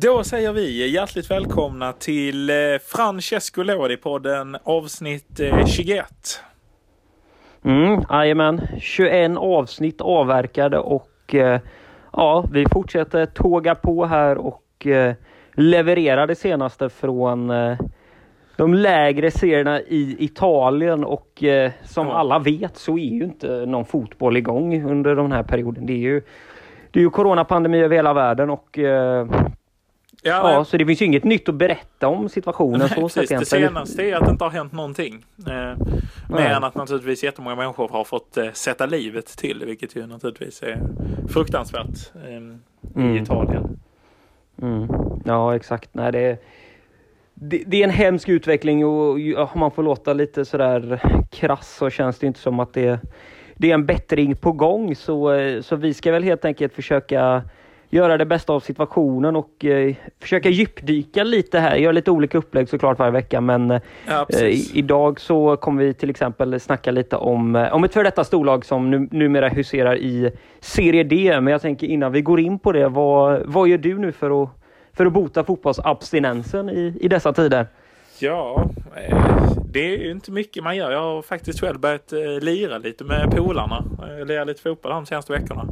Då säger vi hjärtligt välkomna till eh, Francesco Lodi-podden avsnitt eh, 21. Mm, jajamän, 21 avsnitt avverkade och eh, ja, vi fortsätter tåga på här och eh, leverera det senaste från eh, de lägre serierna i Italien och eh, som alla vet så är ju inte någon fotboll igång under den här perioden. Det är ju, det är ju coronapandemi över hela världen och Ja, ja, så det finns ju inget nytt att berätta om situationen nej, så precis. Det senaste är att det inte har hänt någonting. Eh, Nej. mer än att naturligtvis jättemånga människor har fått eh, sätta livet till, vilket ju naturligtvis är fruktansvärt eh, i Mm. Italien. Mm. Ja, exakt. Nej, det, det, det är en hemsk utveckling och om man får låta lite sådär krass så känns det inte som att det, det är en bättring på gång. Så, eh, så vi ska väl helt enkelt försöka göra det bästa av situationen och eh, försöka djupdyka lite här. Göra lite olika upplägg såklart varje vecka men eh, Ja, Eh, Idag så kommer vi till exempel snacka lite om, eh, om ett före detta storlag som nu, numera huserar i Serie D. Men jag tänker innan vi går in på det, vad, vad gör du nu för att, för att bota fotbollsabstinensen i, i dessa tider? Ja, eh, det är ju inte mycket man gör. Jag har faktiskt själv börjat lira lite med polarna. Lira lite fotboll de senaste veckorna.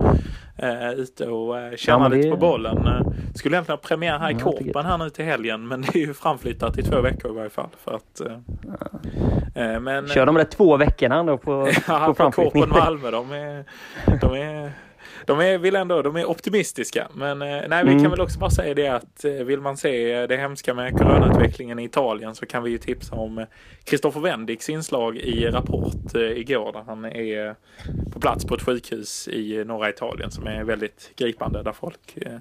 Eh, ute och eh, känna Ja, lite på bollen. Eh, skulle egentligen ha premiär här i Korpen här nu till helgen men det är ju framflyttat i två veckor i varje fall. För att, eh, eh, men, Kör de där två veckorna då på, Ja, på framflyttning? Korpen Malmö, de är, de är, de är, vill ändå, de är optimistiska. Men eh, nej, vi Mm. kan väl också bara säga det att eh, vill man se det hemska med coronautvecklingen i Italien så kan vi ju tipsa om Kristoffer Wendiks inslag i Rapport eh, igår där han är på plats på ett sjukhus i norra Italien som är väldigt gripande där folk eh,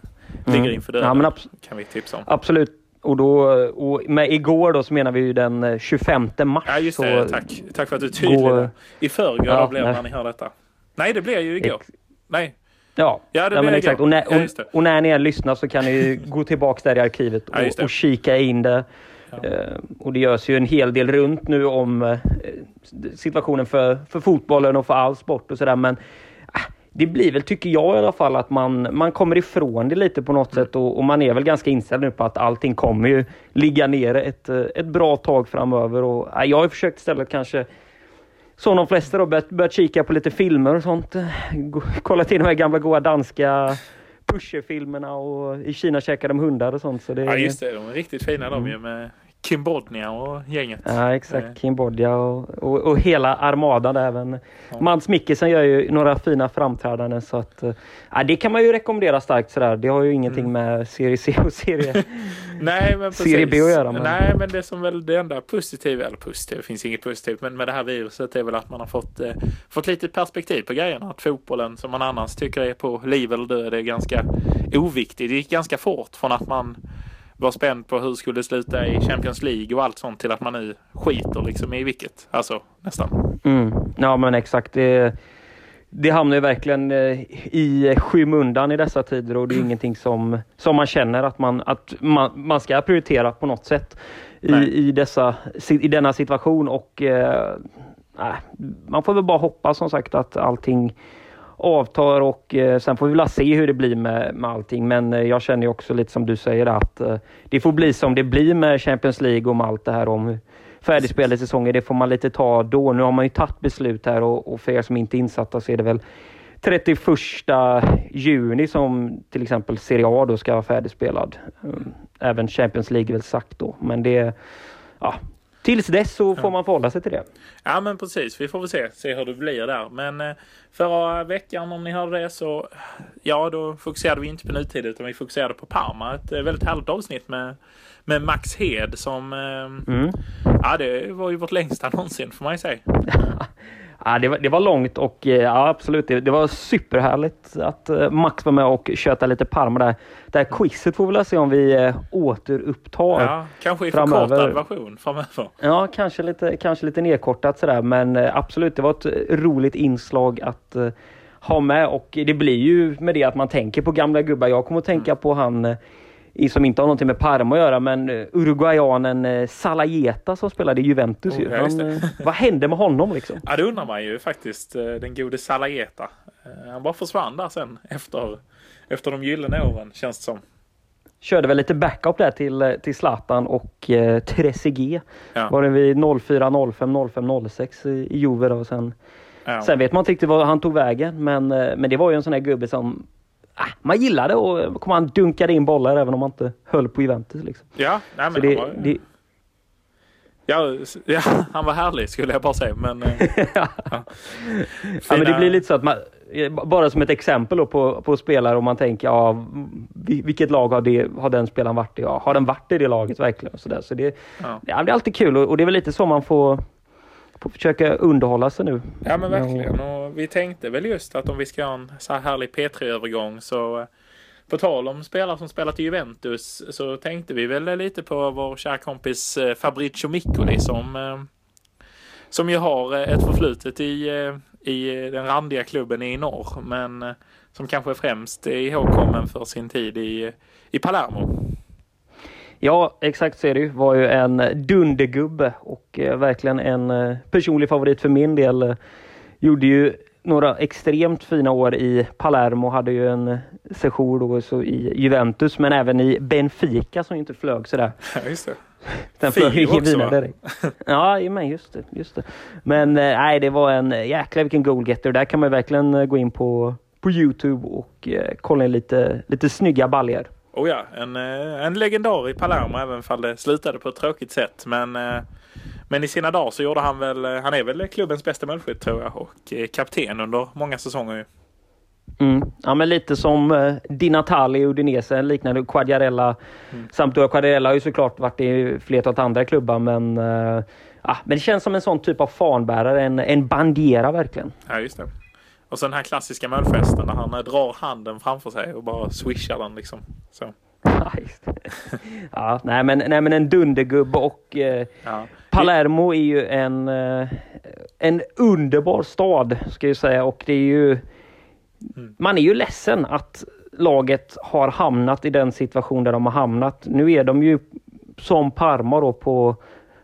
ligger inför döden. Mm. Ja, kan vi tipsa om. Absolut. Och, då, och med igår då så menar vi ju den eh, 25 mars. Ja just det, tack. Tack för att du är tydlig. gå- där. I förrgår Ja, det nej. när ni hör detta. Nej, det blir ju igår. Ex- Nej, Ja, Ja, det ja blir men exakt. Och när, Ja, just det. och, och när ni än lyssnar så kan ni gå tillbaks där i arkivet Ja, och, det. och kika in det. Ja. Eh, och det görs ju en hel del runt nu om eh, situationen för, för fotbollen och för all sport och sådär. Men ah, det blir väl, tycker jag i alla fall, att man, man kommer ifrån det lite på något Mm. sätt och, och man är väl ganska inställd nu på att allting kommer ju ligga nere ett, eh, ett bra tag framöver. Och, ah, jag har försökt istället kanske som de flesta då börjat, börjat kika på lite filmer och sånt. Kollat in de här gamla goa danska pusherfilmerna och i Kina käkar de hundar och sånt. Så det, Ja just det, de är riktigt fina de ju med Kim Bodnia och gänget. Ja Eh, exakt, Kambodja och, och, och hela armadan. Även Ja. Mats Mikkelsen gör ju några fina framträdanden så att eh, ja, det kan man ju rekommendera starkt sådär. Det har ju ingenting med serie C och serie... Nej men precis. Serie B att göra, men- Nej men det som väl det enda positiva, eller positivt, det finns inget positivt, men med det här viruset är väl att man har fått, eh, fått lite perspektiv på grejerna. Att fotbollen som man annars tycker är på liv eller död är ganska oviktig. Det gick ganska fort från att man var spänd på hur det skulle sluta i Champions League och allt sånt till att man nu skiter liksom i vilket. Alltså nästan. Mm. Ja men exakt. Det, det hamnar ju verkligen eh, i skymundan i dessa tider och det är ingenting som, som man känner att, man, att man, man ska prioritera på något sätt i, i, dessa, i denna situation. Och eh, Man får väl bara hoppas som sagt att allting avtar och eh, sen får vi väl se hur det blir med, med allting. Men eh, jag känner ju också lite som du säger att eh, det får bli som det blir med Champions League och med allt det här om färdigspelade säsonger. Det får man lite ta då. Nu har man ju tagit beslut här och, och för er som inte är insatta så är det väl 31 juni som till exempel Serie A då ska vara färdigspelad. Mm, även Champions League är väl sagt då. Men det, ja, tills dess så får man förhålla sig till det. Ja men precis, vi får väl se, se hur det blir där. Men eh, förra veckan om ni hörde det så ja då fokuserade vi inte på nutid utan vi fokuserade på Parma. Ett eh, väldigt härligt avsnitt med, med Max Hed som eh, Mm. ja det var ju vårt längsta någonsin får man ju säga. Ja, det, var, det var långt och eh, ja, absolut, det, det var superhärligt att eh, Max var med och köta lite Parma där. Det här quizet får vi väl se om vi återupptar. Ja, kanske i Framöver. förkortad version framöver. Ja, kanske lite, kanske lite nedkortat sådär, men absolut, det var ett roligt inslag att ha med och det blir ju med det att man tänker på gamla gubbar. Jag kommer att tänka Mm. på han som inte har någonting med Parma att göra, men eh, Uruguayanen eh, Salajeta som spelade i Juventus. ju. Oh, han, eh, vad hände med honom liksom? Ja det undrar man ju faktiskt, den gode Salajeta. Han bara försvann där sen efter, efter de gyllene åren känns det som. körde väl lite backup där till, till Zlatan och eh, Trezeguet. Ja. Var det vid 04, 05, 05, 06 i, i Juve då. Och sen, Ja. sen vet man inte riktigt var han tog vägen. Men, men det var ju en sån här gubbe som man gillade och kom han dunkade in bollar även om man inte höll på Juventus. Liksom. Ja, nej, men det, han, var, det, ja, ja, han var härlig skulle jag bara säga. Men, eh, ja. ja. Men det blir lite så att man, eh, bara som ett exempel på, på spelare om man tänker, ja, vi- vilket lag har, det, har den spelaren varit i? Ja, har den varit i det laget verkligen? Så där. Så det, ja, det är alltid kul och, och det är väl lite så man får, får försöka underhålla sig nu. Ja men verkligen. Och vi tänkte väl just att om vi ska ha en så här härlig P3-övergång så eh, på tal om spelare som spelat i Juventus så tänkte vi väl lite på vår kära kompis eh, Fabrizio Miccoli som eh, som ju har ett förflutet i, i den randiga klubben i norr men som kanske främst är ihågkommen för sin tid i, i Palermo. Ja, exakt så är det ju. Var ju en dundergubbe och eh, verkligen en eh, personlig favorit för min del. Gjorde ju några extremt fina år i Palermo, hade ju en eh, session då så i Juventus men även i Benfica som ju inte flög sådär. Ja, just det. Den flög också, vidare direkt. Ja, men just det, just det. Men nej, det var en jäkla vilken goalgetter. Där kan man verkligen gå in på, på Youtube och kolla in lite, lite snygga baljer. Oh ja, en, eh, en legendar i Palermo även om det slutade på ett tråkigt sätt. Men, eh, men i sina dagar så gjorde han väl, eh, han är väl klubbens bästa målskytt tror jag och kapten under många säsonger ju. Mm. Ja, men lite som eh, Di Natale i Udinese, liknande Quagliarella. Sampdoria Quagliarella har ju såklart varit i flertalet andra klubbar, men, eh, men det känns som en sån typ av fanbärare, en, en bandiera verkligen. Ja, just det. Och så den här klassiska målfesten när han eh, drar handen framför sig och bara swishar den liksom. Så, det. ja, nej, men, nej, men en dundergubbe och eh, ja. Palermo är ju en, eh, en underbar stad, ska jag säga. Och det är ju... Man är ju ledsen att laget har hamnat i den situation där de har hamnat. Nu är de ju som Parma då på,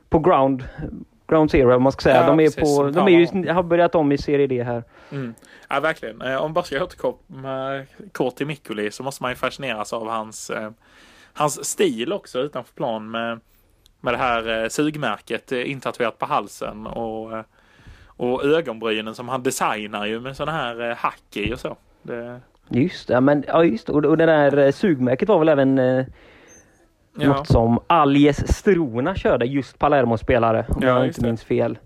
på ground, ground zero, om man ska säga. Ja, de är, precis, på, de är ju, har börjat om i Serie D här. Mm. Ja, verkligen. Eh, Om bara ska återkomma kort till Mikkoli så måste man ju fascineras av hans, eh, hans stil också utanför plan med, med det här eh, sugmärket intatuerat på halsen och, och ögonbrynen som han designar ju med sådana här hack i och så. Det, Just det, men, ja, just. Och, och det där sugmärket var väl även ja. något som Aljes Struna körde, just Palermo-spelare. Om Ja, jag inte minns fel.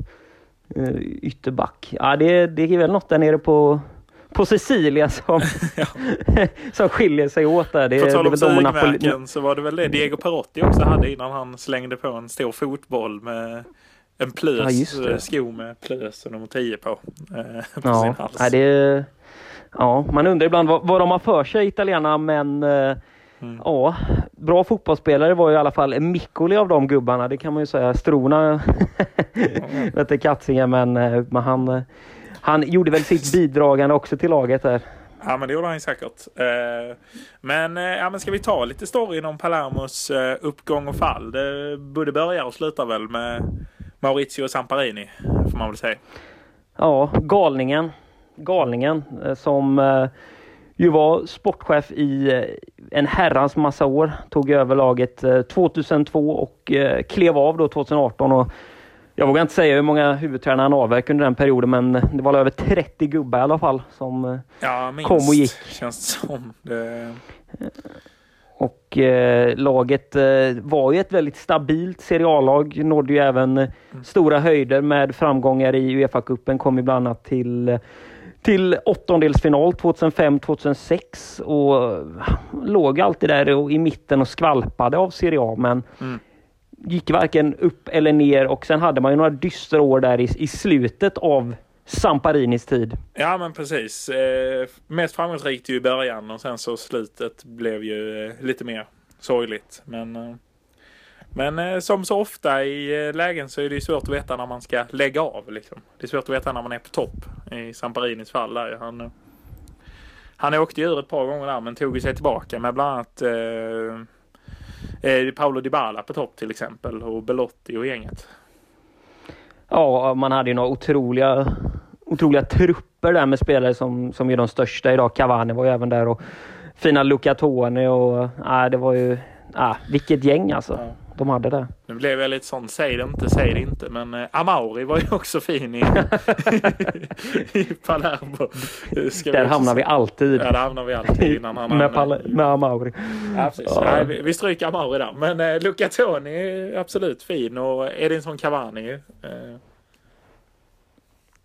Uh, ytterback. Ja, det, det är väl något där nere på, på Sicilia som, som skiljer sig åt där. Det, På tal om sugmärken så var det väl det Diego Perotti också hade innan han slängde på en stor fotboll med en plös, Ja, eh, sko med plös och nummer 10 på. Eh, på sin Ja, hals. ja, det, ja, man undrar ibland vad, vad de har för sig, italienarna, men eh, Mm. ja, bra fotbollsspelare var ju i alla fall Miccoli av de gubbarna, det kan man ju säga. Strona vete katsingen, men, eh, men han, han gjorde väl sitt bidragande också till laget där. Ja, men det gjorde han ju säkert. Eh, Men, eh, ja, men ska vi ta lite storyn om Palermos uppgång och fall? Det både börjar och slutar väl med Maurizio Samparini, får man väl säga. Ja, galningen. Galningen som ju var sportchef i eh, en herrans massa år. Tog över laget eh, 2002 och eh, klev av då 2018. Och jag vågar inte säga hur många huvudtränare han avverkade under den perioden men det var över 30 gubbar i alla fall som eh, Ja, minst Kom och gick. känns det som. Det, Och eh, laget eh, var ju ett väldigt stabilt seriallag. Nådde ju även eh, stora höjder med framgångar i Uefa-cupen. Kom ju bland annat till, till åttondelsfinal 2005-2006 och eh, låg alltid där i mitten och skvalpade av Serie A. Men Mm. gick varken upp eller ner och sen hade man ju några dystra år där i, i slutet av Samparinis tid. ja, men precis. Eh, Mest framgångsrikt ju i början och sen så slutet blev ju eh, lite mer sorgligt. Men, eh, men eh, som så ofta i eh, lägen så är det ju svårt att veta när man ska lägga av. Liksom. Det är svårt att veta när man är på topp. I Samparinis fall där. Han, eh, han åkte ju ur ett par gånger där men tog sig tillbaka med bland annat eh, Paolo Dybala på topp till exempel och Belotti och gänget. Ja, man hade ju några otroliga, otroliga trupper där med spelare som, som är de största idag. Cavani var ju även där och fina Luca Toni och äh, det var ju, äh, vilket gäng alltså. Ja. De hade det. Nu blev jag lite sån, säg det inte, säg det inte. Men eh, Amauri var ju också fin i, i Palermo. Ska där hamnar vi alltid. Ja, där hamnar vi alltid innan han med, Pal med Amauri. Ja. Ja. Nej, vi, vi stryker Amauri där. Men eh, Luca Toni är absolut fin och Edinson Cavani eh,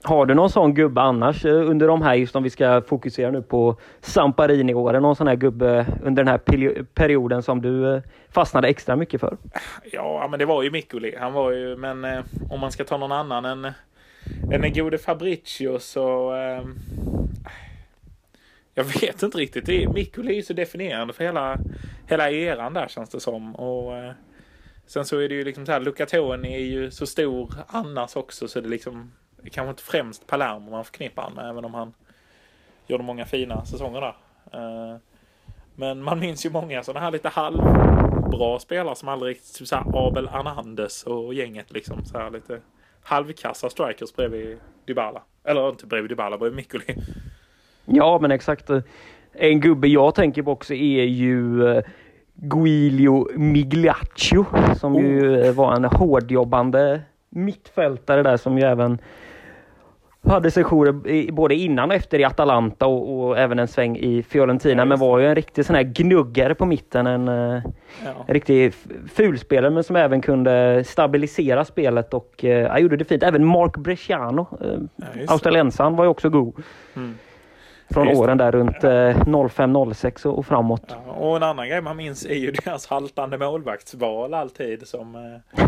har du någon sån gubbe annars eh, under de här, just om vi ska fokusera nu på Samparini-åren, någon sån här gubbe under den här perioden som du eh, fastnade extra mycket för? Ja, men det var ju Mikkoli. Han var ju, men eh, om man ska ta någon annan än, eh, än den gode Fabricio så eh, jag vet inte riktigt. Det, Mikkoli är så definierande för hela, hela eran där känns det som. Och, eh, sen så är det ju liksom så här, Lucatoni är ju så stor annars också så det liksom kanske inte främst Palermo man förknippar han med, även om han gjorde många fina säsonger där. Eh, men man minns ju många sådana här lite halvbra spelare som aldrig riktigt, typ såhär Abel Hernandez och gänget liksom. Så här lite halvkassa strikers bredvid Dybala. Eller inte bredvid Dybala, bredvid Mikkoli. Ja, men exakt. En gubbe jag tänker på också är ju eh, Guilio Migliaccio som oh. ju var en hårdjobbande mittfältare där som ju även hade sessioner både innan och efter i Atalanta och, och även en sväng i Fiorentina. Ja, men var ju en riktig sån här gnuggare på mitten. En, eh, ja. en riktig fulspelare men som även kunde stabilisera spelet och uh, gjorde det fint. Även Mark Bresciano, uh, ja, australiensaren, var ju också god. Mm. Från åren där runt eh, 05, 06 och, framåt. Ja, och en annan grej man minns är ju deras haltande målvaktsval alltid. Som, eh,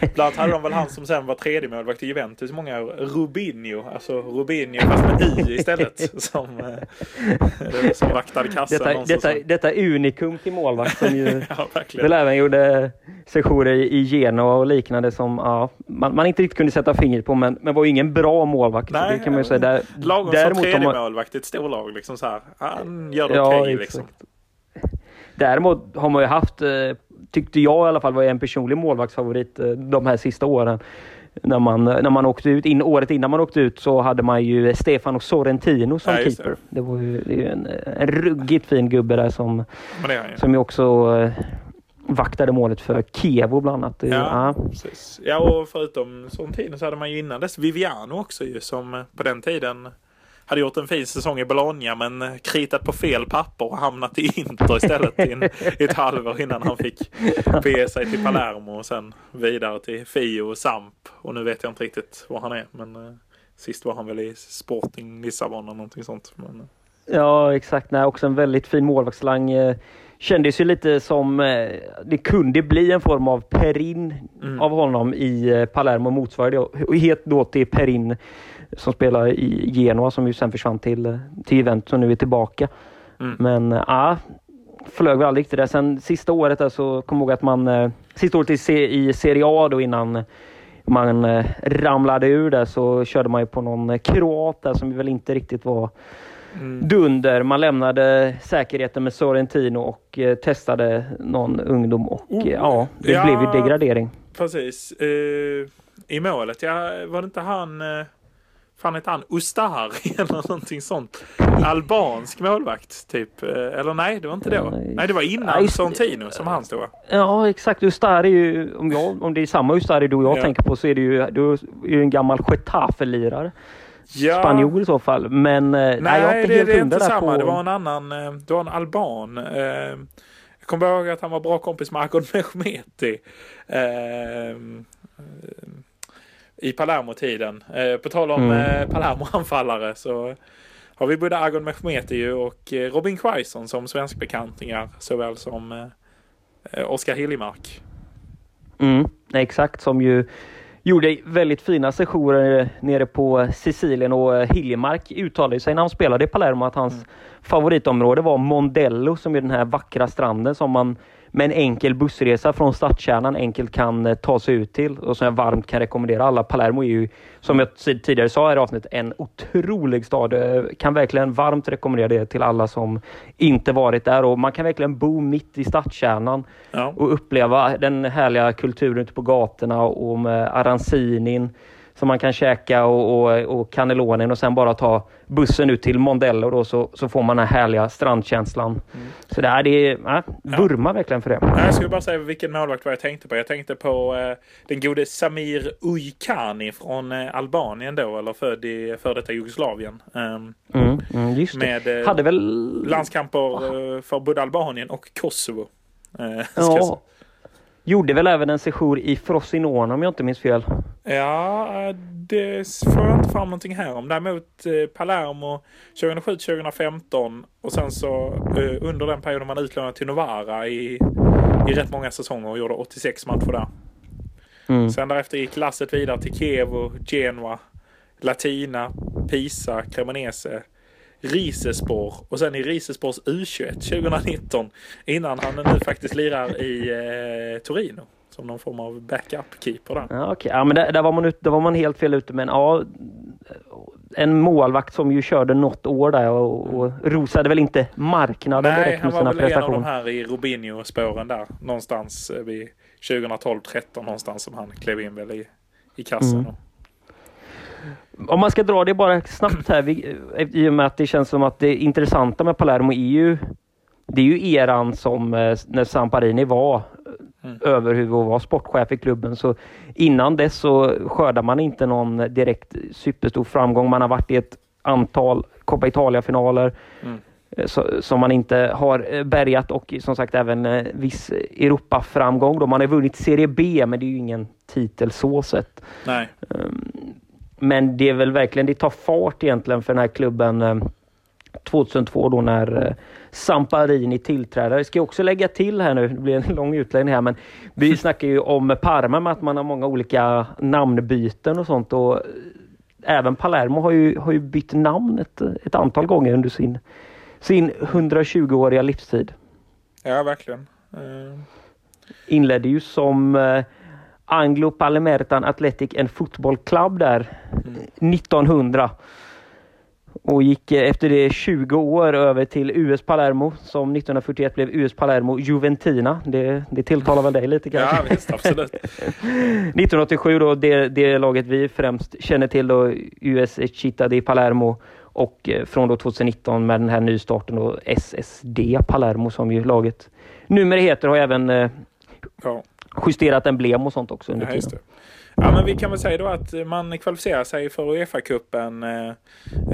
bland annat hade de väl han som sen var tredje målvakt i Juventus många år. Rubinho, alltså Rubinho fast med Y istället. som, eh, som vaktade kassen. Detta, detta, detta unikum till målvakt som ju ja, väl även gjorde sessioner i Genoa och liknande som ja, man, man inte riktigt kunde sätta fingret på men, men var ju ingen bra målvakt. Nej, det kan man ju säga. Där, lagom som tredje målvakt ett storlag. Liksom så här. Han gör det ja, okej okay, liksom. Däremot har man ju haft, eh, tyckte jag i alla fall, var en personlig målvaktsfavorit eh, de här sista åren. När man, när man åkte ut, in, året innan man åkte ut så hade man ju Stefano Sorrentino som ja, keeper. Det. det var ju, det en, en ruggigt fin gubbe där som, som ju också eh, vaktade målet för Kevo bland annat. Ja, ja. Precis. ja och förutom Sorrentino så hade man ju innan dess Viviano också ju som på den tiden hade gjort en fin säsong i Bologna men kritat på fel papper och hamnat i Inter istället i, en, i ett halvår innan han fick bege sig till Palermo och sen vidare till Fio och Samp. Och nu vet jag inte riktigt var han är men eh, sist var han väl i Sporting Lissabon eller någonting sånt. Men, eh. Ja exakt, Nej, också en väldigt fin målvaktslang. Eh, kändes ju lite som eh, det kunde bli en form av Perin mm. av honom i Palermo motsvarande helt då till Perin som spelar i Genoa som ju sen försvann till, till Juventus och nu är tillbaka. Mm. Men ja, flög väl aldrig riktigt där. Sen sista året där så kom jag ihåg att man, eh, sista året i, i Serie A då innan man eh, ramlade ur där så körde man ju på någon kroat där som väl inte riktigt var mm. dunder. Man lämnade säkerheten med Sorrentino och eh, testade någon ungdom och oh, ja, det ja, blev ju degradering. Precis. Uh, I målet, ja, var det inte han fan heter han? Ustari eller någonting sånt. Albansk målvakt typ. Eh, eller nej, det var inte då. Nej, det var innan ja, Sorrentino som han stod. Ja, exakt. Ustari är ju, om, jag, om det är samma Ustari du och jag ja. tänker på så är det ju, du är ju en gammal Getafe-lirare. Ja. Spanjor i så fall. Men eh, nej, nej jag är inte det, det är inte samma. På... Det var en annan, eh, det var en alban. Jag kommer ihåg att han var bra kompis med Agon Mehmeti i Palermo-tiden. Eh, på tal om mm. eh, Palermo-anfallare så har vi både Agon Mehmeti och eh, Robin Quaison som svenskbekantingar såväl som Oskar Hiljemark. Mm, exakt, som ju gjorde väldigt fina sessioner nere på Sicilien och Hiljemark uttalade sig när han spelade i Palermo att hans mm. favoritområde var Mondello som är den här vackra stranden som man med en enkel bussresa från stadskärnan enkelt kan eh, ta sig ut till och som jag varmt kan rekommendera alla. Palermo är ju, som jag tidigare sa i avsnittet, en otrolig stad. Jag kan verkligen varmt rekommendera det till alla som inte varit där och man kan verkligen bo mitt i stadskärnan ja. och uppleva den härliga kulturen ute på gatorna och med Arancinin som man kan käka och, och, och cannellonen och sen bara ta bussen ut till Mondello då så, så får man den här härliga strandkänslan. Mm. Så det är, det är ja, vurma ja. verkligen för det. Jag skulle bara säga vilken målvakt var jag tänkte på. Jag tänkte på eh, den gode Samir Ujkani från eh, Albanien då, eller född i före detta Jugoslavien. Um, mm, mm, just med eh, Hade väl... landskamper eh, för både Albanien och Kosovo. Eh, ja. Gjorde väl även en session i Frosinone om jag inte minns fel. Ja, det får jag inte fram någonting här om. Däremot eh, Palermo 2007-2015 och sen så eh, under den perioden man utlånade till Novara i, i rätt många säsonger och gjorde 86 matcher där. Mm. Sen därefter gick lasset vidare till Kiev och Genoa, Latina, Pisa, Cremonese, Risespor och sen i Risespors U21 2019 innan han nu faktiskt lirar i eh, Torino som någon form av backup-keeper där. Ja, okay. ja men där, där, var man ut, där var man helt fel ute men ja en målvakt som ju körde något år där och, och rosade väl inte marknaden Nej, direkt med sina prestationer. Nej, han var väl en av de här i Robinho-spåren där någonstans eh, vid 2012-13 någonstans som han klev in väl i, i kassen. Mm. Om man ska dra det bara snabbt här, i och med att det känns som att det intressanta med Palermo är ju det är ju eran som eh, när Samparini var mm. överhuvud och var sportchef i klubben. Så innan dess så skördar man inte någon direkt superstor framgång. Man har varit i ett antal Coppa Italia-finaler mm. Eh, som man inte har eh, bärgat och som sagt även viss Europa-framgång. Man har vunnit Serie B men det är ju ingen titel så sett. Nej. Men det är väl verkligen, det tar fart egentligen för den här klubben 2002 eh, då när eh, Samparini tillträder. Jag ska också lägga till här nu, det blir en lång utläggning här, men vi snackar ju om Parma med att man har många olika namnbyten och sånt och eh, även Palermo har ju, har ju bytt namn ett, ett antal gånger under sin, sin 120-åriga livstid. Ja, verkligen. Uh... Inledde ju som Anglo Palemertan Athletic en fotbollklubb där mm. 1900. Och gick efter det 20 år över till US Palermo som 1941 blev US Palermo Juventina. Det, det tilltalar väl dig lite kanske? Ja visst, absolut. 1987 då, det, det laget vi främst känner till då, US Città di Palermo och eh, från då 2019 med den här nystarten då SSD Palermo som ju laget numera heter har även eh, ja justerat emblem och sånt också under ja, tiden. Ja, men vi kan väl säga då att man kvalificerar sig för Uefa-cupen eh,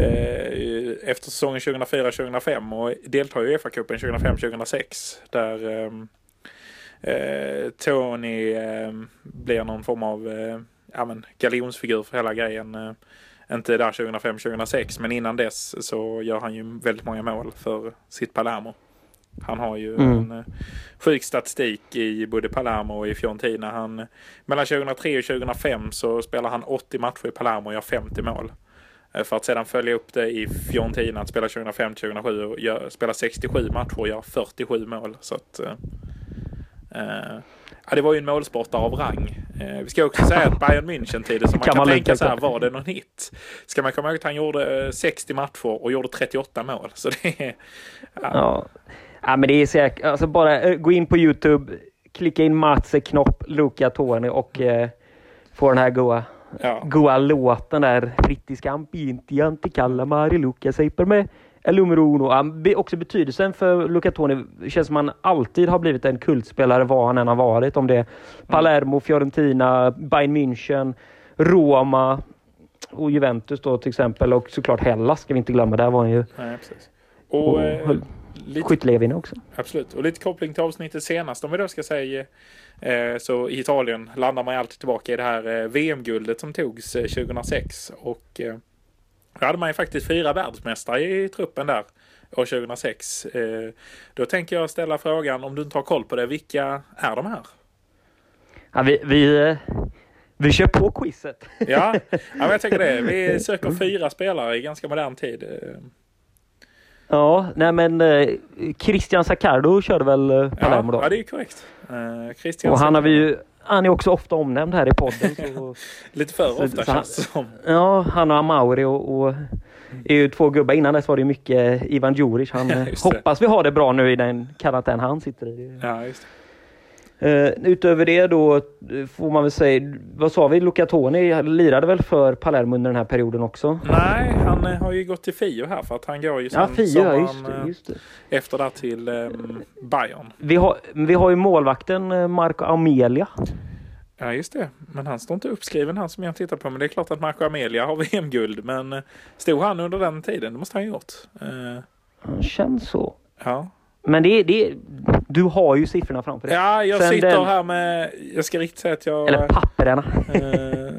eh efter säsongen 2004-2005 och deltar i Uefa-cupen 2005-2006 där eh, eh, Tony eh, blir någon form av eh, ja, men, galjonsfigur för hela grejen. Eh, inte där 2005-2006 men innan dess så gör han ju väldigt många mål för sitt Palermo. Han har ju mm. en uh, sjuk statistik i både Palermo och i Fiorentina. Han, mellan 2003 och 2005 så spelar han 80 matcher i Palermo och gör 50 mål. Uh, för att sedan följa upp det i Fiorentina, att spela 2005-2007 och gör, spela 67 matcher och gör 47 mål. Så att, uh, Ja, det var ju en målsportare av rang. Eh, vi ska också säga att Bayern München-tiden, som man kan, kan man tänka så här, var det någon hit? Ska man komma ihåg att han gjorde 60 matcher och gjorde 38 mål. Så det är, ja. ja. Ja, men det är säkert. Alltså bara eh, gå in på Youtube, klicka in Matse Knopp, Luca Tony och eh, få den här goa, ja. goa låten där. Brittiska ambienti anticalamari Luca sei per me Lumero Också betydelsen för Luca Toni känns som han alltid har blivit en kultspelare var han än har varit. Om det är Palermo, Fiorentina, Bayern München, Roma och Juventus då till exempel och såklart Hellas ska vi inte glömma. Där var han ju... Nej, precis. Och, och lite, skyttelevinne också. Absolut. Och lite koppling till avsnittet senast om vi då ska säga eh, så i Italien landar man ju alltid tillbaka i det här eh, VM-guldet som togs eh, 2006 och eh, då hade man ju faktiskt fyra världsmästare i truppen där år 2006. Eh, då tänker jag ställa frågan om du inte har koll på det. Vilka är de här? Ja, vi, vi, eh, vi kör på quizet. Ja, ja men jag tänker det. Vi söker fyra spelare i ganska modern tid. Ja, nej men eh, Christian Saccardo körde väl eh, Palermo då? Ja, det är korrekt. Eh, Christian och han har vi ju han är också ofta omnämnd här i podden. Så, Lite för så, ofta så, känns det som. Ja, han och Amauri och, och är ju två gubbar. Innan dess var det mycket Ivan Djuric. Han ja, hoppas vi har det bra nu i den karantän han sitter i. Ja, just Uh, utöver det då eh, får man väl säga, vad sa vi, Lucatoni lirade väl för Palermo under den här perioden också? Nej, han uh, har ju gått till Fio här för att han går ju sen ja, Fio, sommaren, just det, just det. efter det till um, Bayern. Vi har, vi har ju målvakten Marco Amelia. Ja, just det. Men han står inte uppskriven här som jag tittar på. Men det är klart att Marco Amelia har VM-guld. Men stod han under den tiden? Det måste han ha gjort. Uh, han känns så. Ja. Men det, det, du har ju siffrorna framför dig. Ja, jag Sen sitter den... här med, jag ska riktigt säga att jag... Eller papperna. Eh,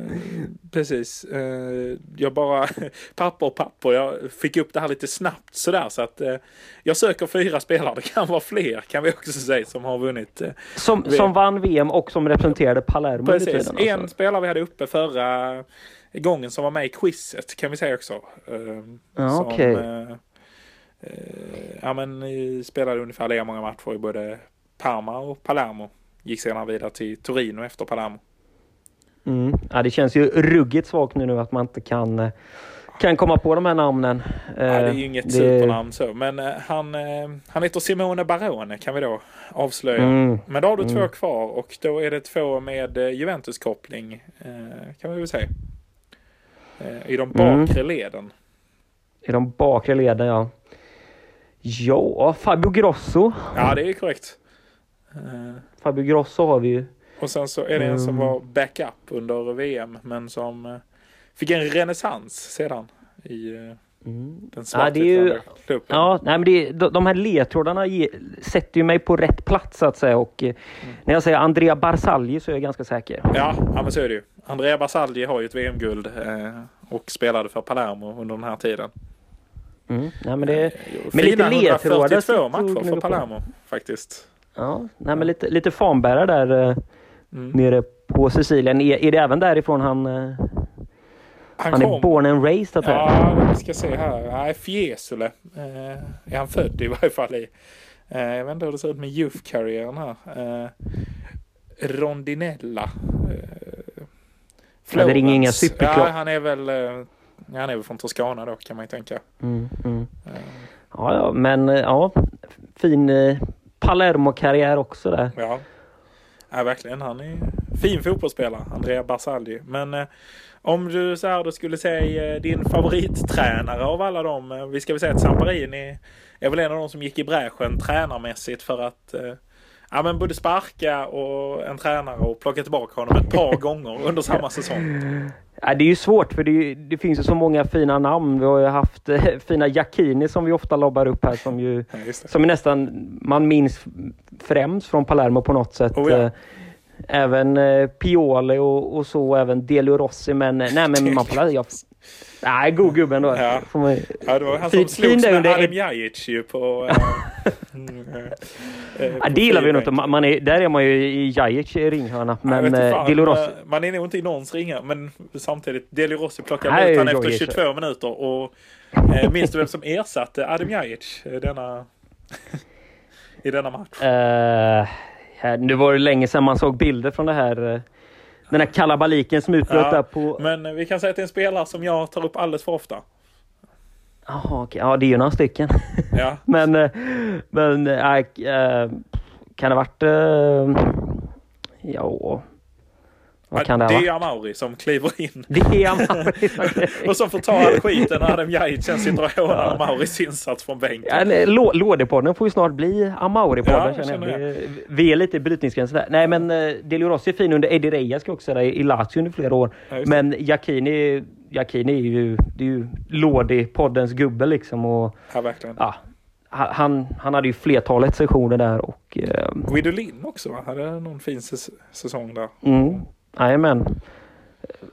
precis. Eh, jag bara, papper och papper. Jag fick upp det här lite snabbt sådär så att eh, jag söker fyra spelare. Det kan vara fler kan vi också säga som har vunnit. Eh, som, som vann VM och som representerade Palermo. Precis. Tiden, alltså. En spelare vi hade uppe förra gången som var med i quizet kan vi säga också. Eh, ja, Okej. Okay. Eh, Eh, ja, men spelade ungefär lika många matcher i både Parma och Palermo. Gick sedan vidare till Torino efter Palermo. Mm. Ja, det känns ju ruggigt svagt nu, nu att man inte kan, eh, kan komma på de här namnen. Ja, det är ju inget det... supernamn så, men han, han heter Simone Barone kan vi då avslöja. Mm. Men då har du mm. två kvar och då är det två med Juventus-koppling kan vi väl säga. I de bakre mm. leden. I de bakre leden, ja. Ja, Fabio Grosso. Ja, det är korrekt. Uh, Fabio Grosso har vi ju. Och sen så är det en som mm. var backup under VM men som uh, fick en renässans sedan i uh, mm. den svartvita ja, klubben. Ja, nej, men det, de, de här ledtrådarna ge, sätter ju mig på rätt plats så att säga och mm. när jag säger Andrea Barzagli så är jag ganska säker. Ja, ja men så är det ju. Andrea Barzagli har ju ett VM-guld och spelade för Palermo under den här tiden. Mm. Ja, men det, med lite ledtrådar. 142 matcher för Palermo faktiskt. Ja, nej, men lite, lite fanbärare där eh, mm. nere på Sicilien. Är, är det även därifrån han... Eh, han, han är born and raised att Ja, vi ska se här. Nej, Fiesole eh, är han född i varje fall i. Eh, jag vet inte hur det ser ut med youth-karriären här. Eh, Rondinella. Eh, ja, det ringer inga superklockor. Ja, han är väl eh, han är väl från Toscana då kan man ju tänka. Mm, mm. Ja, ja, men eh, ja, fin eh, Palermo-karriär också där. Ja. ja, verkligen. Han är fin fotbollsspelare, Andrea Barzagli. Men eh, om du så här, då skulle säga eh, din favorittränare av alla dem. Vi ska väl säga att Samparini är väl en av de som gick i bräschen tränarmässigt för att eh, ja, men både sparka och en tränare och plocka tillbaka honom ett par gånger under samma säsong. Ja, det är ju svårt för det, det, finns ju så många fina namn. Vi har ju haft eh, fina Jacchini som vi ofta lobbar upp här som ju ja, som är nästan man minns främst från Palermo på något sätt. Oh, ja. Eh, även eh, Pioli och, och så, även Delio Rossi. Men, eh, nej, men man jag, Nej, god gubbe ändå. Ja. Man... ja, det var han som slogs med. Adem Jajic ju på... Äh, äh, ja, det gillar vi nog inte. Man är, där är man ju i Jajic ringhörna. Men ja, Delo Rossi... Man är nog inte i någons ringhörna. Men samtidigt, Deli Rossi plockade ut honom efter 22 minuter. Och äh, minns du vem som ersatte Adem Jajic denna, i denna match? Uh, nu var det länge sedan man såg bilder från det här den här kalabaliken som utbröt ja, där på... Men vi kan säga att det är en spelare som jag tar upp alldeles för ofta. Jaha, okej. Ja, det är ju några stycken. Ja. men, eh, men äh, äh, kan det ha varit... Äh, ja... Vad kan det, det är Amauri som kliver in. Det är Amauri. och som får ta all skiten när Adem Jajic sitter och hånar ja. Amauris insats från bänken. Ja, Lådepodden får ju snart bli Amauri-podden ja, känner jag. jag. Vi är lite i brytningsgränsen där. Nej men uh, Delio Rossi är fin under Eddie Reja ska också säga i Lazio under flera år. Ja, men Jacchini, Jacchini är ju, det är ju Lådi-poddens gubbe liksom. Och, ja verkligen. Ja, han, han hade ju flertalet sessioner där och... Uh, Guidolin också va? Hade någon fin säsong där. Mm. Jajamän.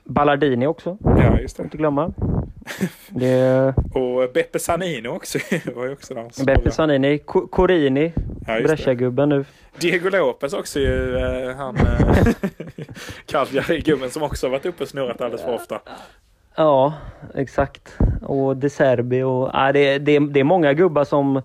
Ballardini också. Ja, just det. Inte glömma. Det... och Beppe Sanino också. var ju också där. Beppe Sanini, Corini, ja, Brescia-gubben nu. Diego Lopez också ju, eh, han eh, Cagliari-gubben som också varit uppe och snurrat alldeles för ofta. Ja, exakt. Och De Serbi och äh, det, det, det är många gubbar som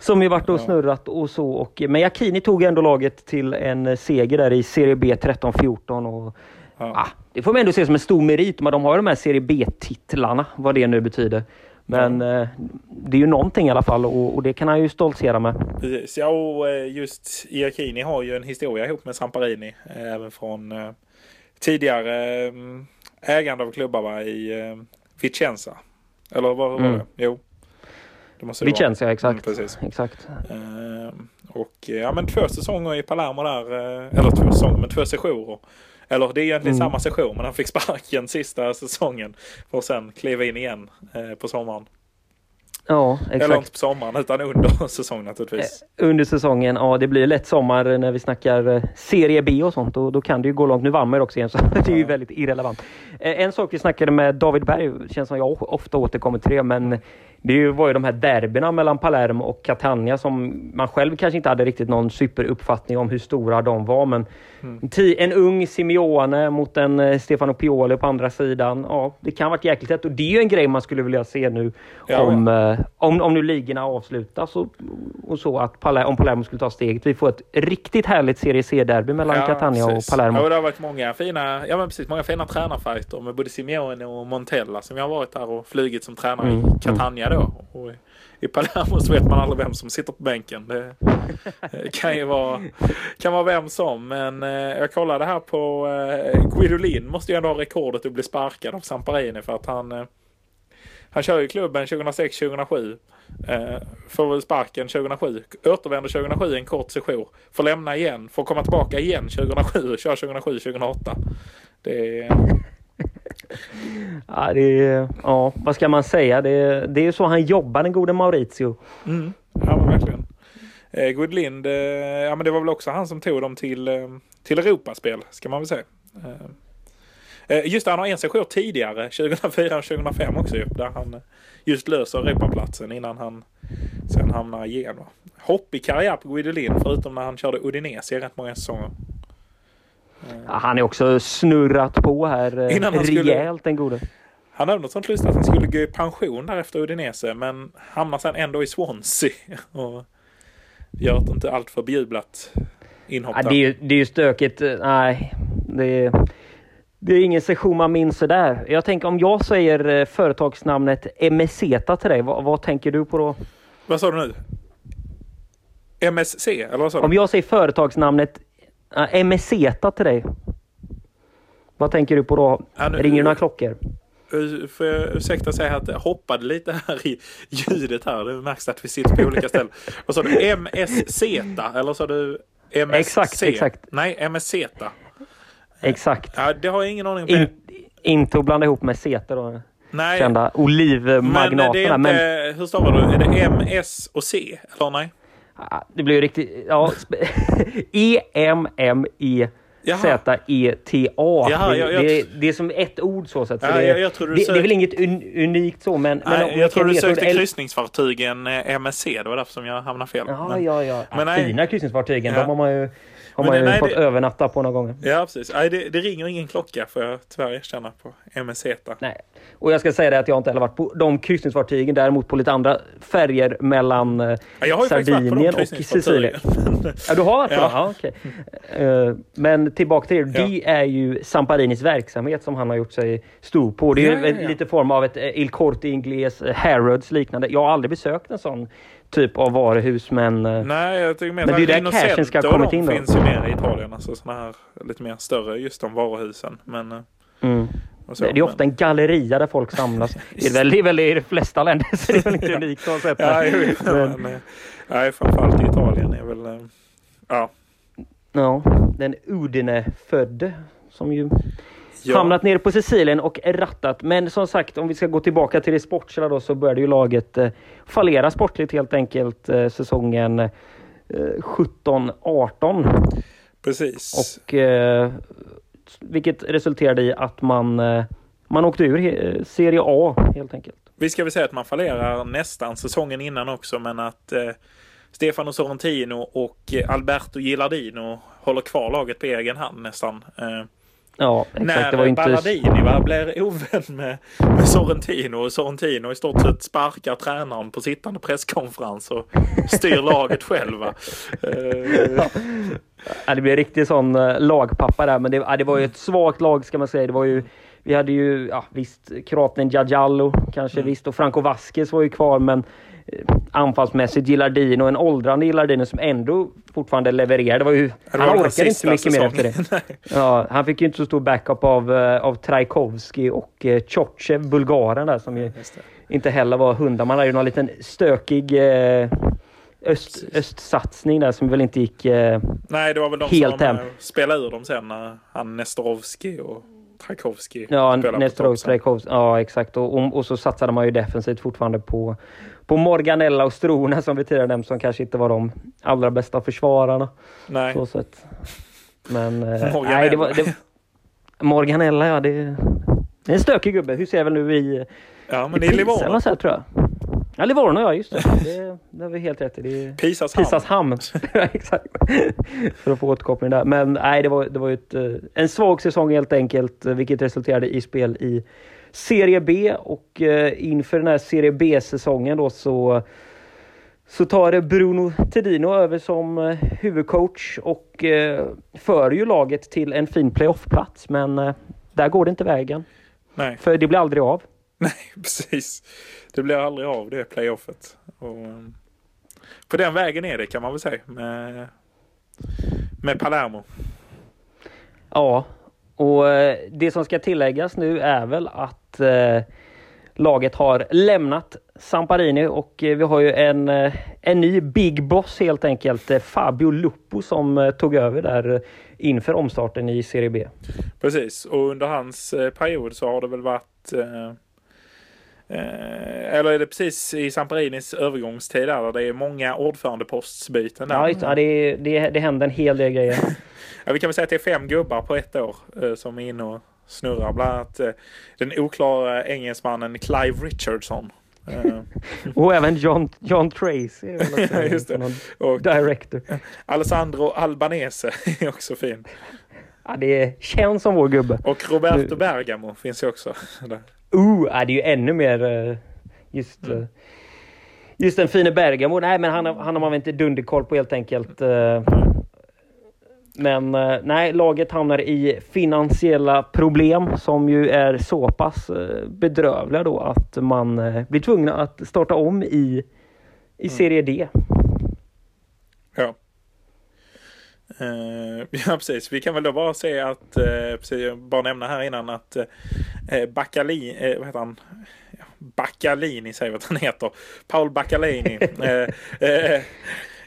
som ju varit och snurrat och så. Och, men Jacchini tog ändå laget till en seger där i Serie B 13-14. Och, ja. ah, det får man ändå se som en stor merit. Men de har ju de här Serie B-titlarna, vad det nu betyder. Men eh, det är ju någonting i alla fall och, och, det kan han ju stoltsera med. Precis, ja och eh, just Iacchini har ju en historia ihop med Samparini. Eh, även från eh, tidigare ägande av klubbar va, i eh, Vicenza. Eller vad var mm. det? Jo. Det måste Vicenza, vara. exakt. Mm, precis. exakt. Eh, och ja men två säsonger i Palermo där. Eh, eller två säsonger, men två sessioner. Eller det är egentligen mm. samma session men han fick sparken sista säsongen. För att sen kliva in igen eh, på sommaren. Ja, exakt. Eller inte på sommaren utan under säsongen naturligtvis. Eh, under säsongen, ja det blir lätt sommar när vi snackar eh, Serie B och sånt och då kan det ju gå långt. Nu vann man också igen så det är ju väldigt irrelevant. Eh, en sak vi snackade med David Berg, känns som jag ofta återkommer till det, men det var ju de här derbyna mellan Palermo och Catania som man själv kanske inte hade riktigt någon superuppfattning om hur stora de var. Men mm. en ung Simeone mot en eh, Stefano Pioli på andra sidan. Ja, det kan vara jäkligt lätt och det är ju en grej man skulle vilja se nu ja, om, ja. Eh, om, om nu ligorna avslutas och, och så att Palermo, om Palermo skulle ta steget. Vi får ett riktigt härligt Serie C-derby mellan ja, Catania precis. och Palermo. Ja, det har varit många fina, ja, men precis, många fina tränarfighter med både Simeone och Montella som jag har varit där och flugit som tränare mm. i Catania då. Och i Palermo så vet man aldrig vem som sitter på bänken. Det eh, kan ju vara, kan vara vem som. Men eh, jag kollade här på eh, Guidolin måste ju ändå ha rekordet att bli sparkad av Samparini för att han han kör ju klubben 2006-2007. Eh, får väl sparken 2007. Återvänder 2007 en kort session. Får lämna igen. Får komma tillbaka igen 2007 och kör 2007-2008. Det är ja, det är, ja, vad ska man säga? Det, är, det är så han jobbar, den gode Maurizio. Mm. Ja, men verkligen. Eh, Goodlind, eh, ja men det var väl också han som tog dem till, eh, till Europaspel, ska man väl säga. Eh, eh just det, han har en session tidigare, 2004 och 2005 också där han eh, just löser Europaplatsen innan han sen hamnar i Genoa. Hoppig karriär på Guidolin förutom när han körde Udinese i rätt många säsonger. Ja, han är också snurrat på här eh, Innan han rejält den gode. Han hade något sånt lustigt att han skulle gå i pension där efter Udinese men hamnar sen ändå i Swansea. Och gör ett inte alltför bejublat inhopp ja, det, är det är ju stökigt. Nej, det är, det är ingen session man minns sådär. Jag tänker om jag säger eh, företagsnamnet Emeseta till dig, vad, vad tänker du på då? Vad sa du nu? MSC, eller vad sa du? Om jag säger företagsnamnet Uh, Meseta till dig. Vad tänker du på då? Ja, nu, Ringer några klockor? Får jag ursäkta säga att jag hoppade lite här i ljudet här. Det märks att vi sitter på olika ställen. Vad sa du? MSZ? Eller sa du MSC? Exakt, exakt. Nej, MSZ. Exakt. Ja, det har jag ingen aning om. In, inte att blanda ihop med Zeta då. Nej. Kända olivmagnaterna. Men det är inte, men... hur stavar du? Är det MS och C? Eller nej? Det blir ju riktigt... Ja, E-M-M-E Z-E-T-A. Det, det, är som ett ord så. så att, ja, det, jag, jag det, det, är väl inget un, unikt så men... Nej, men jag tror du sökte eller... kryssningsfartygen eh, MSC. Det var därför som jag hamnade fel. Ja, men, ja, ja. Men, fina kryssningsfartygen. Ja. De har man ju har man ju nej, fått det... övernatta på några gånger. Ja, precis. Nej, det, det, ringer ingen klocka får jag tyvärr erkänna på MSZ. Nej, och jag ska säga det att jag inte heller varit på de kryssningsfartygen, däremot på lite andra färger mellan eh, ja, Sardinien och Sicilien. ja, du har varit på ja. dem? Ja, okay. uh, eh, men tillbaka till det. Ja. Det är ju Samparinis verksamhet som han har gjort sig stor på. Det är ja, ja, lite form av ett Il Corte Inglés, Harrods liknande. Jag har aldrig besökt en sån typ av varuhus men... Eh, Nej, jag tycker mer men det är där cashen ska ha kommit in då. finns ju mer i Italien, alltså sådana här lite mer större just de varuhusen. Men, eh, mm. Så, det är ofta en galleria där folk samlas. det är väl, det är väl i de flesta länder så det är väl inte unikt sätt. Ja, men, men, nej, framförallt i Italien är väl... Eh, ja. Ja, den Udine-födde som ju ja. hamnat nere på Sicilien och rattat. Men som sagt, om vi ska gå tillbaka till det sportsliga då så började ju laget eh, fallera sportligt helt enkelt eh, säsongen eh, 17-18. Precis. Och eh, vilket resulterade i att man, eh, man åkte ur Serie A helt enkelt. Vi ska väl säga att man fallerar nästan säsongen innan också men att eh, Stefano Sorrentino och Alberto Gilardino håller kvar laget på egen hand nästan. Eh, Ja, exakt. När det var inte... Balladini va, blir ovän med, med Sorrentino och Sorrentino i stort sett sparkar tränaren på sittande presskonferens och styr laget själv. Va? ja. det blir riktigt sån uh, lagpappa där, men det, ja, det var ju ett svagt lag ska man säga. Det var ju vi hade ju, ja visst, kroaten Jajallo kanske Mm. visst och Franco Vasquez var ju kvar men eh, anfallsmässigt Gillardino, en åldrande Gillardino som ändå fortfarande levererade. Det var ju, Det han var den orkade inte sista mycket mer efter det. säsongen. Ja, han fick ju inte så stor backup av, eh, av Trajkovski och eh, Tjotjev, bulgaren där som ju inte heller var hundar. Man hade ju någon liten stökig eh, öst, östsatsning där som väl inte gick... Eh, Nej, det var väl de Helt som hem. eh, spelade ur dem sen när han Nestorovski och Trakowski ja, spelade på Nestorov, topp sen. Trajkovski. Ja, exakt. Och, och, och så satsade man ju defensivt fortfarande på, på Morganella och Strona som vi tidigare nämnt som kanske inte var de allra bästa försvararna. Nej, Så sett. Men... Eh, nej, det var, det, Morganella, ja det... Det är en stökig gubbe. Hur ser väl nu i... ja men i Livorno. eller något sånt, tror jag. Ja, Livorno ja, just det. Det, det har vi helt rätt i. Det är Pisas. Pisas hamn. Ja, Exakt. För att få återkoppling där. Men nej, det var, det var ju ett, eh, en svag säsong helt enkelt, eh, vilket resulterade i spel i Serie B och eh, inför den här Serie B-säsongen då så så tar Bruno Tedino över som eh, huvudcoach och eh, för ju laget till en fin playoffplats. Men där går det inte vägen. Nej, För det blir aldrig av. nej, precis. Det blir aldrig av det playoffet. Och, på den vägen är det kan man väl säga med, med Palermo. Ja, och eh, det som ska tilläggas nu är väl att eh, laget har lämnat Samparini och eh, vi har ju en, eh, en ny big boss helt enkelt, Fabio Lupo som tog över där inför omstarten i Serie B. Precis, och under hans period så har det väl varit eh, eh, eller är det precis i Samparinis övergångstid där, där det är många ordförandepostsbyten där? Ja, just, ja det, det, det hände en hel del grejer. Ja, vi kan väl säga att det är fem gubbar på ett år eh, som är inne och snurrar. Bland annat eh, den oklara engelsmannen Clive Richardson. Eh, Och även John, John Tracy. just det. och Director. Alessandro Albanese är också fin. Ja, det känns som vår gubbe. Och Roberto Bergamo finns ju också. Där. Uh, ja, det är ju ännu mer just, Mm. just den fine Bergamo. Nej, men han, han har man väl inte dunderkoll på helt enkelt. eh. Men eh, nej, laget hamnar i finansiella problem som ju är så pass eh, bedrövliga då att man eh, blir tvungna att starta om i, i Serie D. Ja. Eh, ja, precis. Vi kan väl då bara säga att, eh, precis, jag bara nämna här innan att eh, Baccalini, eh, vad heter han? Baccalini säger att han heter. Paul Baccalini.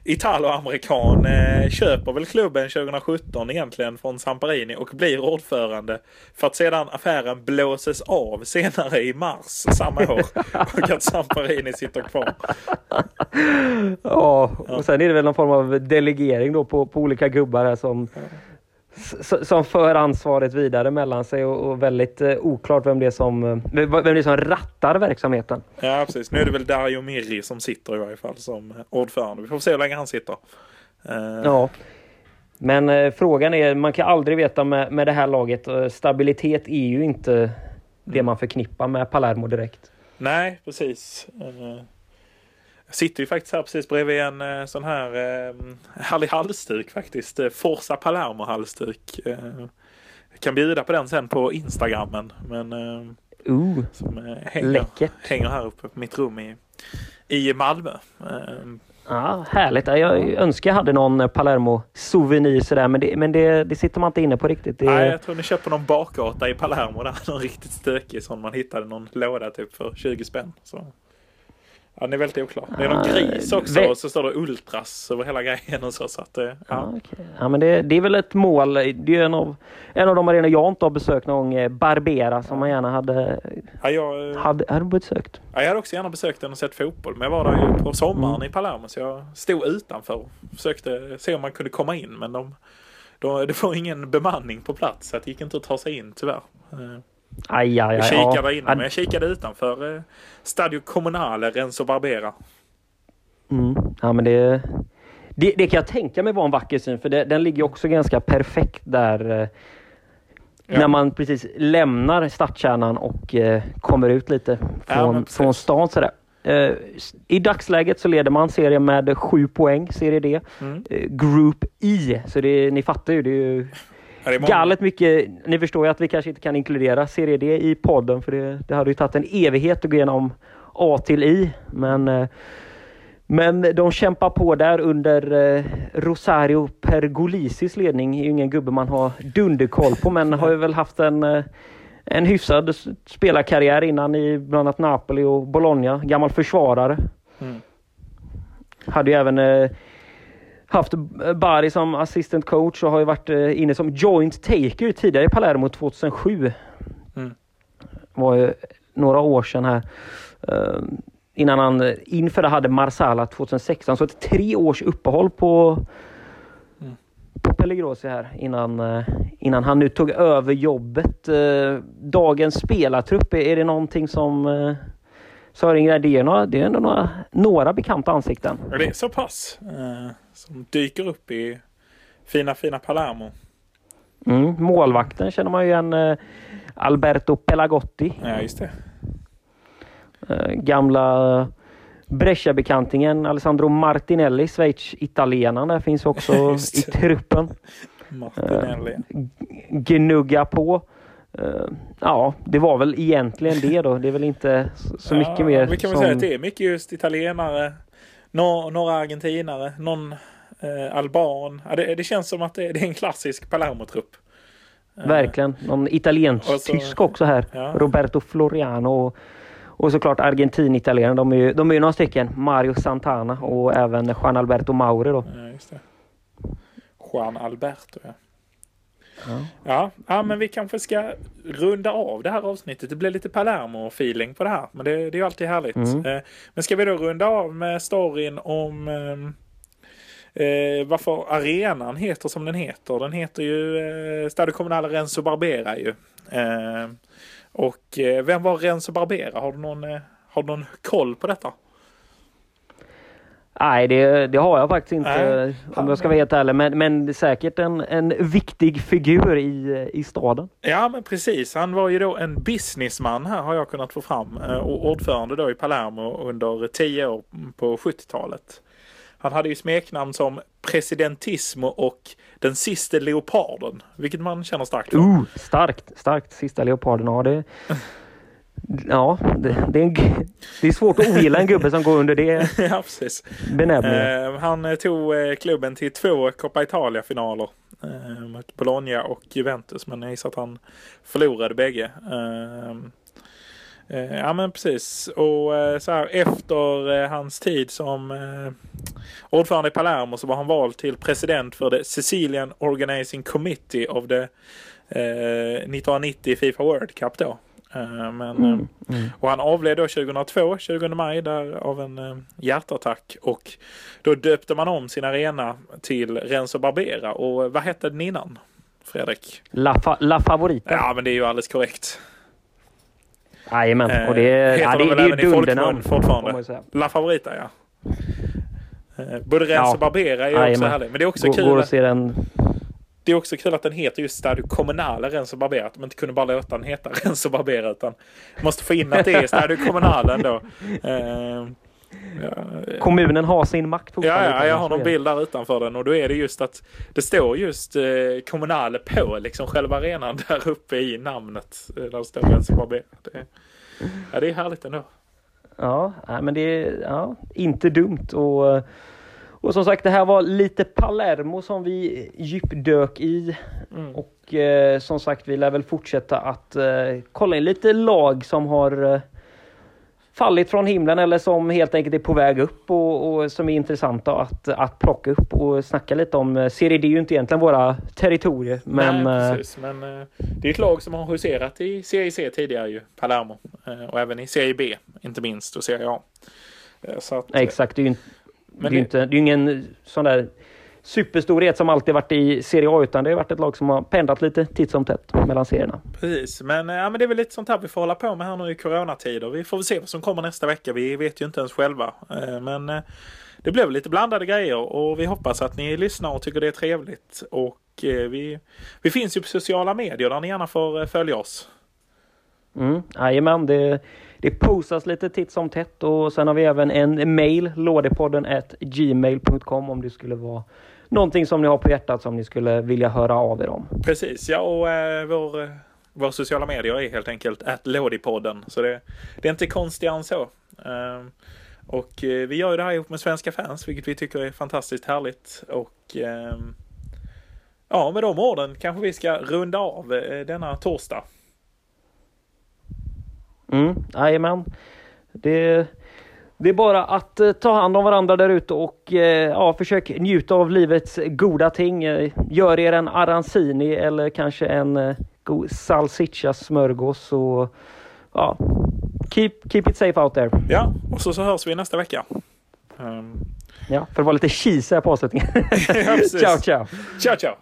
Italo-amerikan eh, köper väl klubben 2017 egentligen från Samparini och blir ordförande för att sedan affären blåses av senare i mars samma år och att Samparini sitter kvar. Ja, och sen är det väl någon form av delegering då på, på olika gubbar här som, som för ansvaret vidare mellan sig och, och väldigt eh, oklart vem det, är som, eh, vem det är som rattar verksamheten. Ja, precis. Nu är det väl Dario Mirri som sitter i varje fall som ordförande. Vi får se hur länge han sitter. Eh, Ja. Men eh, frågan är, man kan aldrig veta med, med det här laget. eh, Stabilitet är ju inte det man förknippar med Palermo direkt. Nej, precis. Jag sitter ju faktiskt här precis bredvid en eh, sån här eh, härlig halsduk faktiskt. Eh, Forza Palermo halsduk. Eh, kan bjuda på den sen på Instagrammen. Men eh, Uh, som eh, hänger, läckert. hänger här uppe på mitt rum i, i Malmö. Eh, Ja, härligt. Ja, Jag önskar jag hade någon Palermo-souvenir sådär, men, det, men det, det sitter man inte inne på riktigt. Det, Nej, jag tror ni köper någon bakgata i Palermo där. Någon riktigt stökig sån man hittade någon låda typ för 20 spänn. Så. Ja, den är väldigt oklar. Det är någon Ah, gris också och så står det Ultras över hela grejen och så. så att, eh, Ja, ja. okej. ja, men det, det är väl ett mål. Det är en av, en av de arenor jag inte har besökt någon gång, eh, Barbera, som man gärna hade, Ja, jag, eh, hade, hade besökt. ja, jag hade också gärna besökt den och sett fotboll. Men jag var där ju på sommaren Mm. i Palermo så jag stod utanför och försökte se om man kunde komma in. Men de, de, det var ingen bemanning på plats så det gick inte att ta sig in tyvärr. Aj, aj, aj. Jag kikade ja. inne men jag kikade utanför eh, Stadio Comunale Renzo Barbera. Mm. Ja, men det, det, det kan jag tänka mig var en vacker syn, för det, den ligger också ganska perfekt där eh, Ja. när man precis lämnar stadskärnan och eh, kommer ut lite Ja, från, precis. från stan. Sådär. Eh, I dagsläget så leder man serien med sju poäng, serie D. Mm. Eh, Group I, så det, ni fattar ju. Det är ju Galet mycket. Ni förstår ju att vi kanske inte kan inkludera Serie D i podden för det, det hade ju tagit en evighet att gå igenom A till I. Men, eh, men de kämpar på där under eh, Rosario Pergolisis ledning. Det är ju ingen gubbe man har dunderkoll på men har ju väl haft en, eh, en hyfsad spelarkarriär innan i bland annat Napoli och Bologna. Gammal försvarare. Mm. Hade ju även haft Bari som assistant coach och har ju varit eh, inne som joint taker tidigare i Palermo 2007. Mm. var ju några år sedan här. Eh, innan han inför det hade Marsala 2016. Så ett tre års uppehåll på, Mm. på Pellegrossi här innan, eh, innan han nu tog över jobbet. Dagens spelartrupp, är det någonting som eh, Sören det är, några, det är ändå några, några bekanta ansikten. Ja, det är så pass. Eh, som dyker upp i fina, fina Palermo. Mm, målvakten känner man ju igen. Eh, Alberto Pelagotti. Ja, just det. Eh, gamla Brescia-bekantingen Alessandro Martinelli, Schweiz-italienaren där finns också i truppen. Martinelli. Gnugga på. Eh, ja, det var väl egentligen det då. Det är väl inte så, så Ja, mycket mer. Vi kan väl som- säga att det är mycket just italienare. Nå, några argentinare. Någon eh, alban. Ja, det, det känns som att det, det är en klassisk Palermo-trupp. Eh, Verkligen. Någon italiensk Och så- tysk också här. Ja. Roberto Floriano. Och, och såklart argentin-italienare. De är ju de är ju några stycken. Mario Santana och även Juan Alberto Mauri då. Ja. Juan Alberto, ja. Ja. Ja, ja, men vi kanske ska runda av det här avsnittet. Det blir lite Palermo-feeling på det här. Men det, det är ju alltid härligt. Mm. Eh, men ska vi då runda av med storyn om ehm, eh, varför arenan heter som den heter. Den heter ju eh, Stadio Comunale Renzo Barbera ju. Eh, och eh, vem var Renzo Barbera? Har du någon, eh, har du någon koll på detta? Nej, det, det har jag faktiskt inte Nej, om jag ska vara helt ärlig. Men, men säkert en, en viktig figur i, i staden. Ja, men precis. Han var ju då en businessman här har jag kunnat få fram. eh, Och ordförande då i Palermo under tio år på 70-talet. Han hade ju smeknamn som Presidentismo och Den siste leoparden. Vilket man känner starkt för. Uh, starkt, starkt. Sista leoparden. Ja, det, ja, det, det, är en, det är svårt att ogilla en gubbe som går under det ja, precis. benämningen. Eh, han eh, tog eh, klubben till två Coppa Italia-finaler. Eh, mot Bologna och Juventus. Men jag gissar att han förlorade bägge. Eh, eh, ja men precis. Och eh, så här efter hans tid som ordförande i Palermo så var han vald till president för det Sicilian Organizing Committee of the eh, 1990 Fifa World Cup då. Eh, men, Mm, mm. och han avled då 2002, 20 maj, där av en eh, hjärtattack. Och då döpte man om sin arena till Renzo Barbera. Och vad hette den innan? Fredrik? La, fa, La Favorita. Ja, men det är ju alldeles korrekt. Jajamän, och det, Eh, heter ja, de det, väl det är ju även i folkmun dundernamn. fortfarande? La Favorita, ja. Eh, Både Renzo Ja. Barbera är ju också härlig. Men det är också Går, kul. går att se den. Det är också kul att den heter just Stadio Comunale Renzo Barbera. Att de inte kunde bara låta den heta Renzo Barbera. Utan måste få in att det är Stadio Comunale ändå. Eh, ja, Kommunen har sin makt Ja, fortfarande, ja, jag har någon bild där utanför den och då är det just att det står just eh, Kommunale på liksom själva arenan där uppe i namnet. eh, Där det står Renzo Barbera. Det, ja, det är härligt ändå. Ja, men det är ja, inte dumt. Och, och som sagt, det här var lite Palermo som vi djupdök i. Mm. Och eh, som sagt, vi lär väl fortsätta att eh, kolla in lite lag som har eh, fallit från himlen eller som helt enkelt är på väg upp och, och som är intressanta att, att plocka upp och snacka lite om. Eh, Serie D är ju inte egentligen våra territorier, men Nej, eh, precis. Men eh, det är ett lag som har huserat i Serie C tidigare ju, Palermo. Och även i Serie B, inte minst, och Serie A. Så att, exakt, det är ju inte, det är Men ju inte, det är ingen sån där superstorhet som alltid varit i Serie A utan det har varit ett lag som har pendlat lite titt som tätt mellan serierna. Precis, men, eh, ja, men det är väl lite sånt här vi får hålla på med här nu i coronatider. Vi får väl se vad som kommer nästa vecka. Vi vet ju inte ens själva. Eh, Men eh, det blev lite blandade grejer och vi hoppas att ni lyssnar och tycker det är trevligt. Och vi, vi finns ju på sociala medier där ni gärna får följa oss. Mm, jajamän, det, det postas lite titt som tätt och sen har vi även en mail, lådepodden gmail.com om det skulle vara någonting som ni har på hjärtat som ni skulle vilja höra av er om. Precis, ja och eh, vår, eh, vår sociala medier är helt enkelt att Lådipodden. Så det, det är inte konstigare än så. Eh, och eh, vi gör ju det här ihop med svenska fans, vilket vi tycker är fantastiskt härligt. Och eh, ja, med de orden kanske vi ska runda av eh, denna torsdag. Mm, jajamän. Det, det är bara att eh, ta hand om varandra där ute och eh, ja, försök njuta av livets goda ting. Eh, gör er en arancini eller kanske en god salsiccia smörgås och ja, keep, keep it safe out there. Ja, och så, så hörs vi nästa vecka. Um, Ja, för att vara lite cheesy här på avslutningen. ja, ciao, ciao! Ciao, ciao!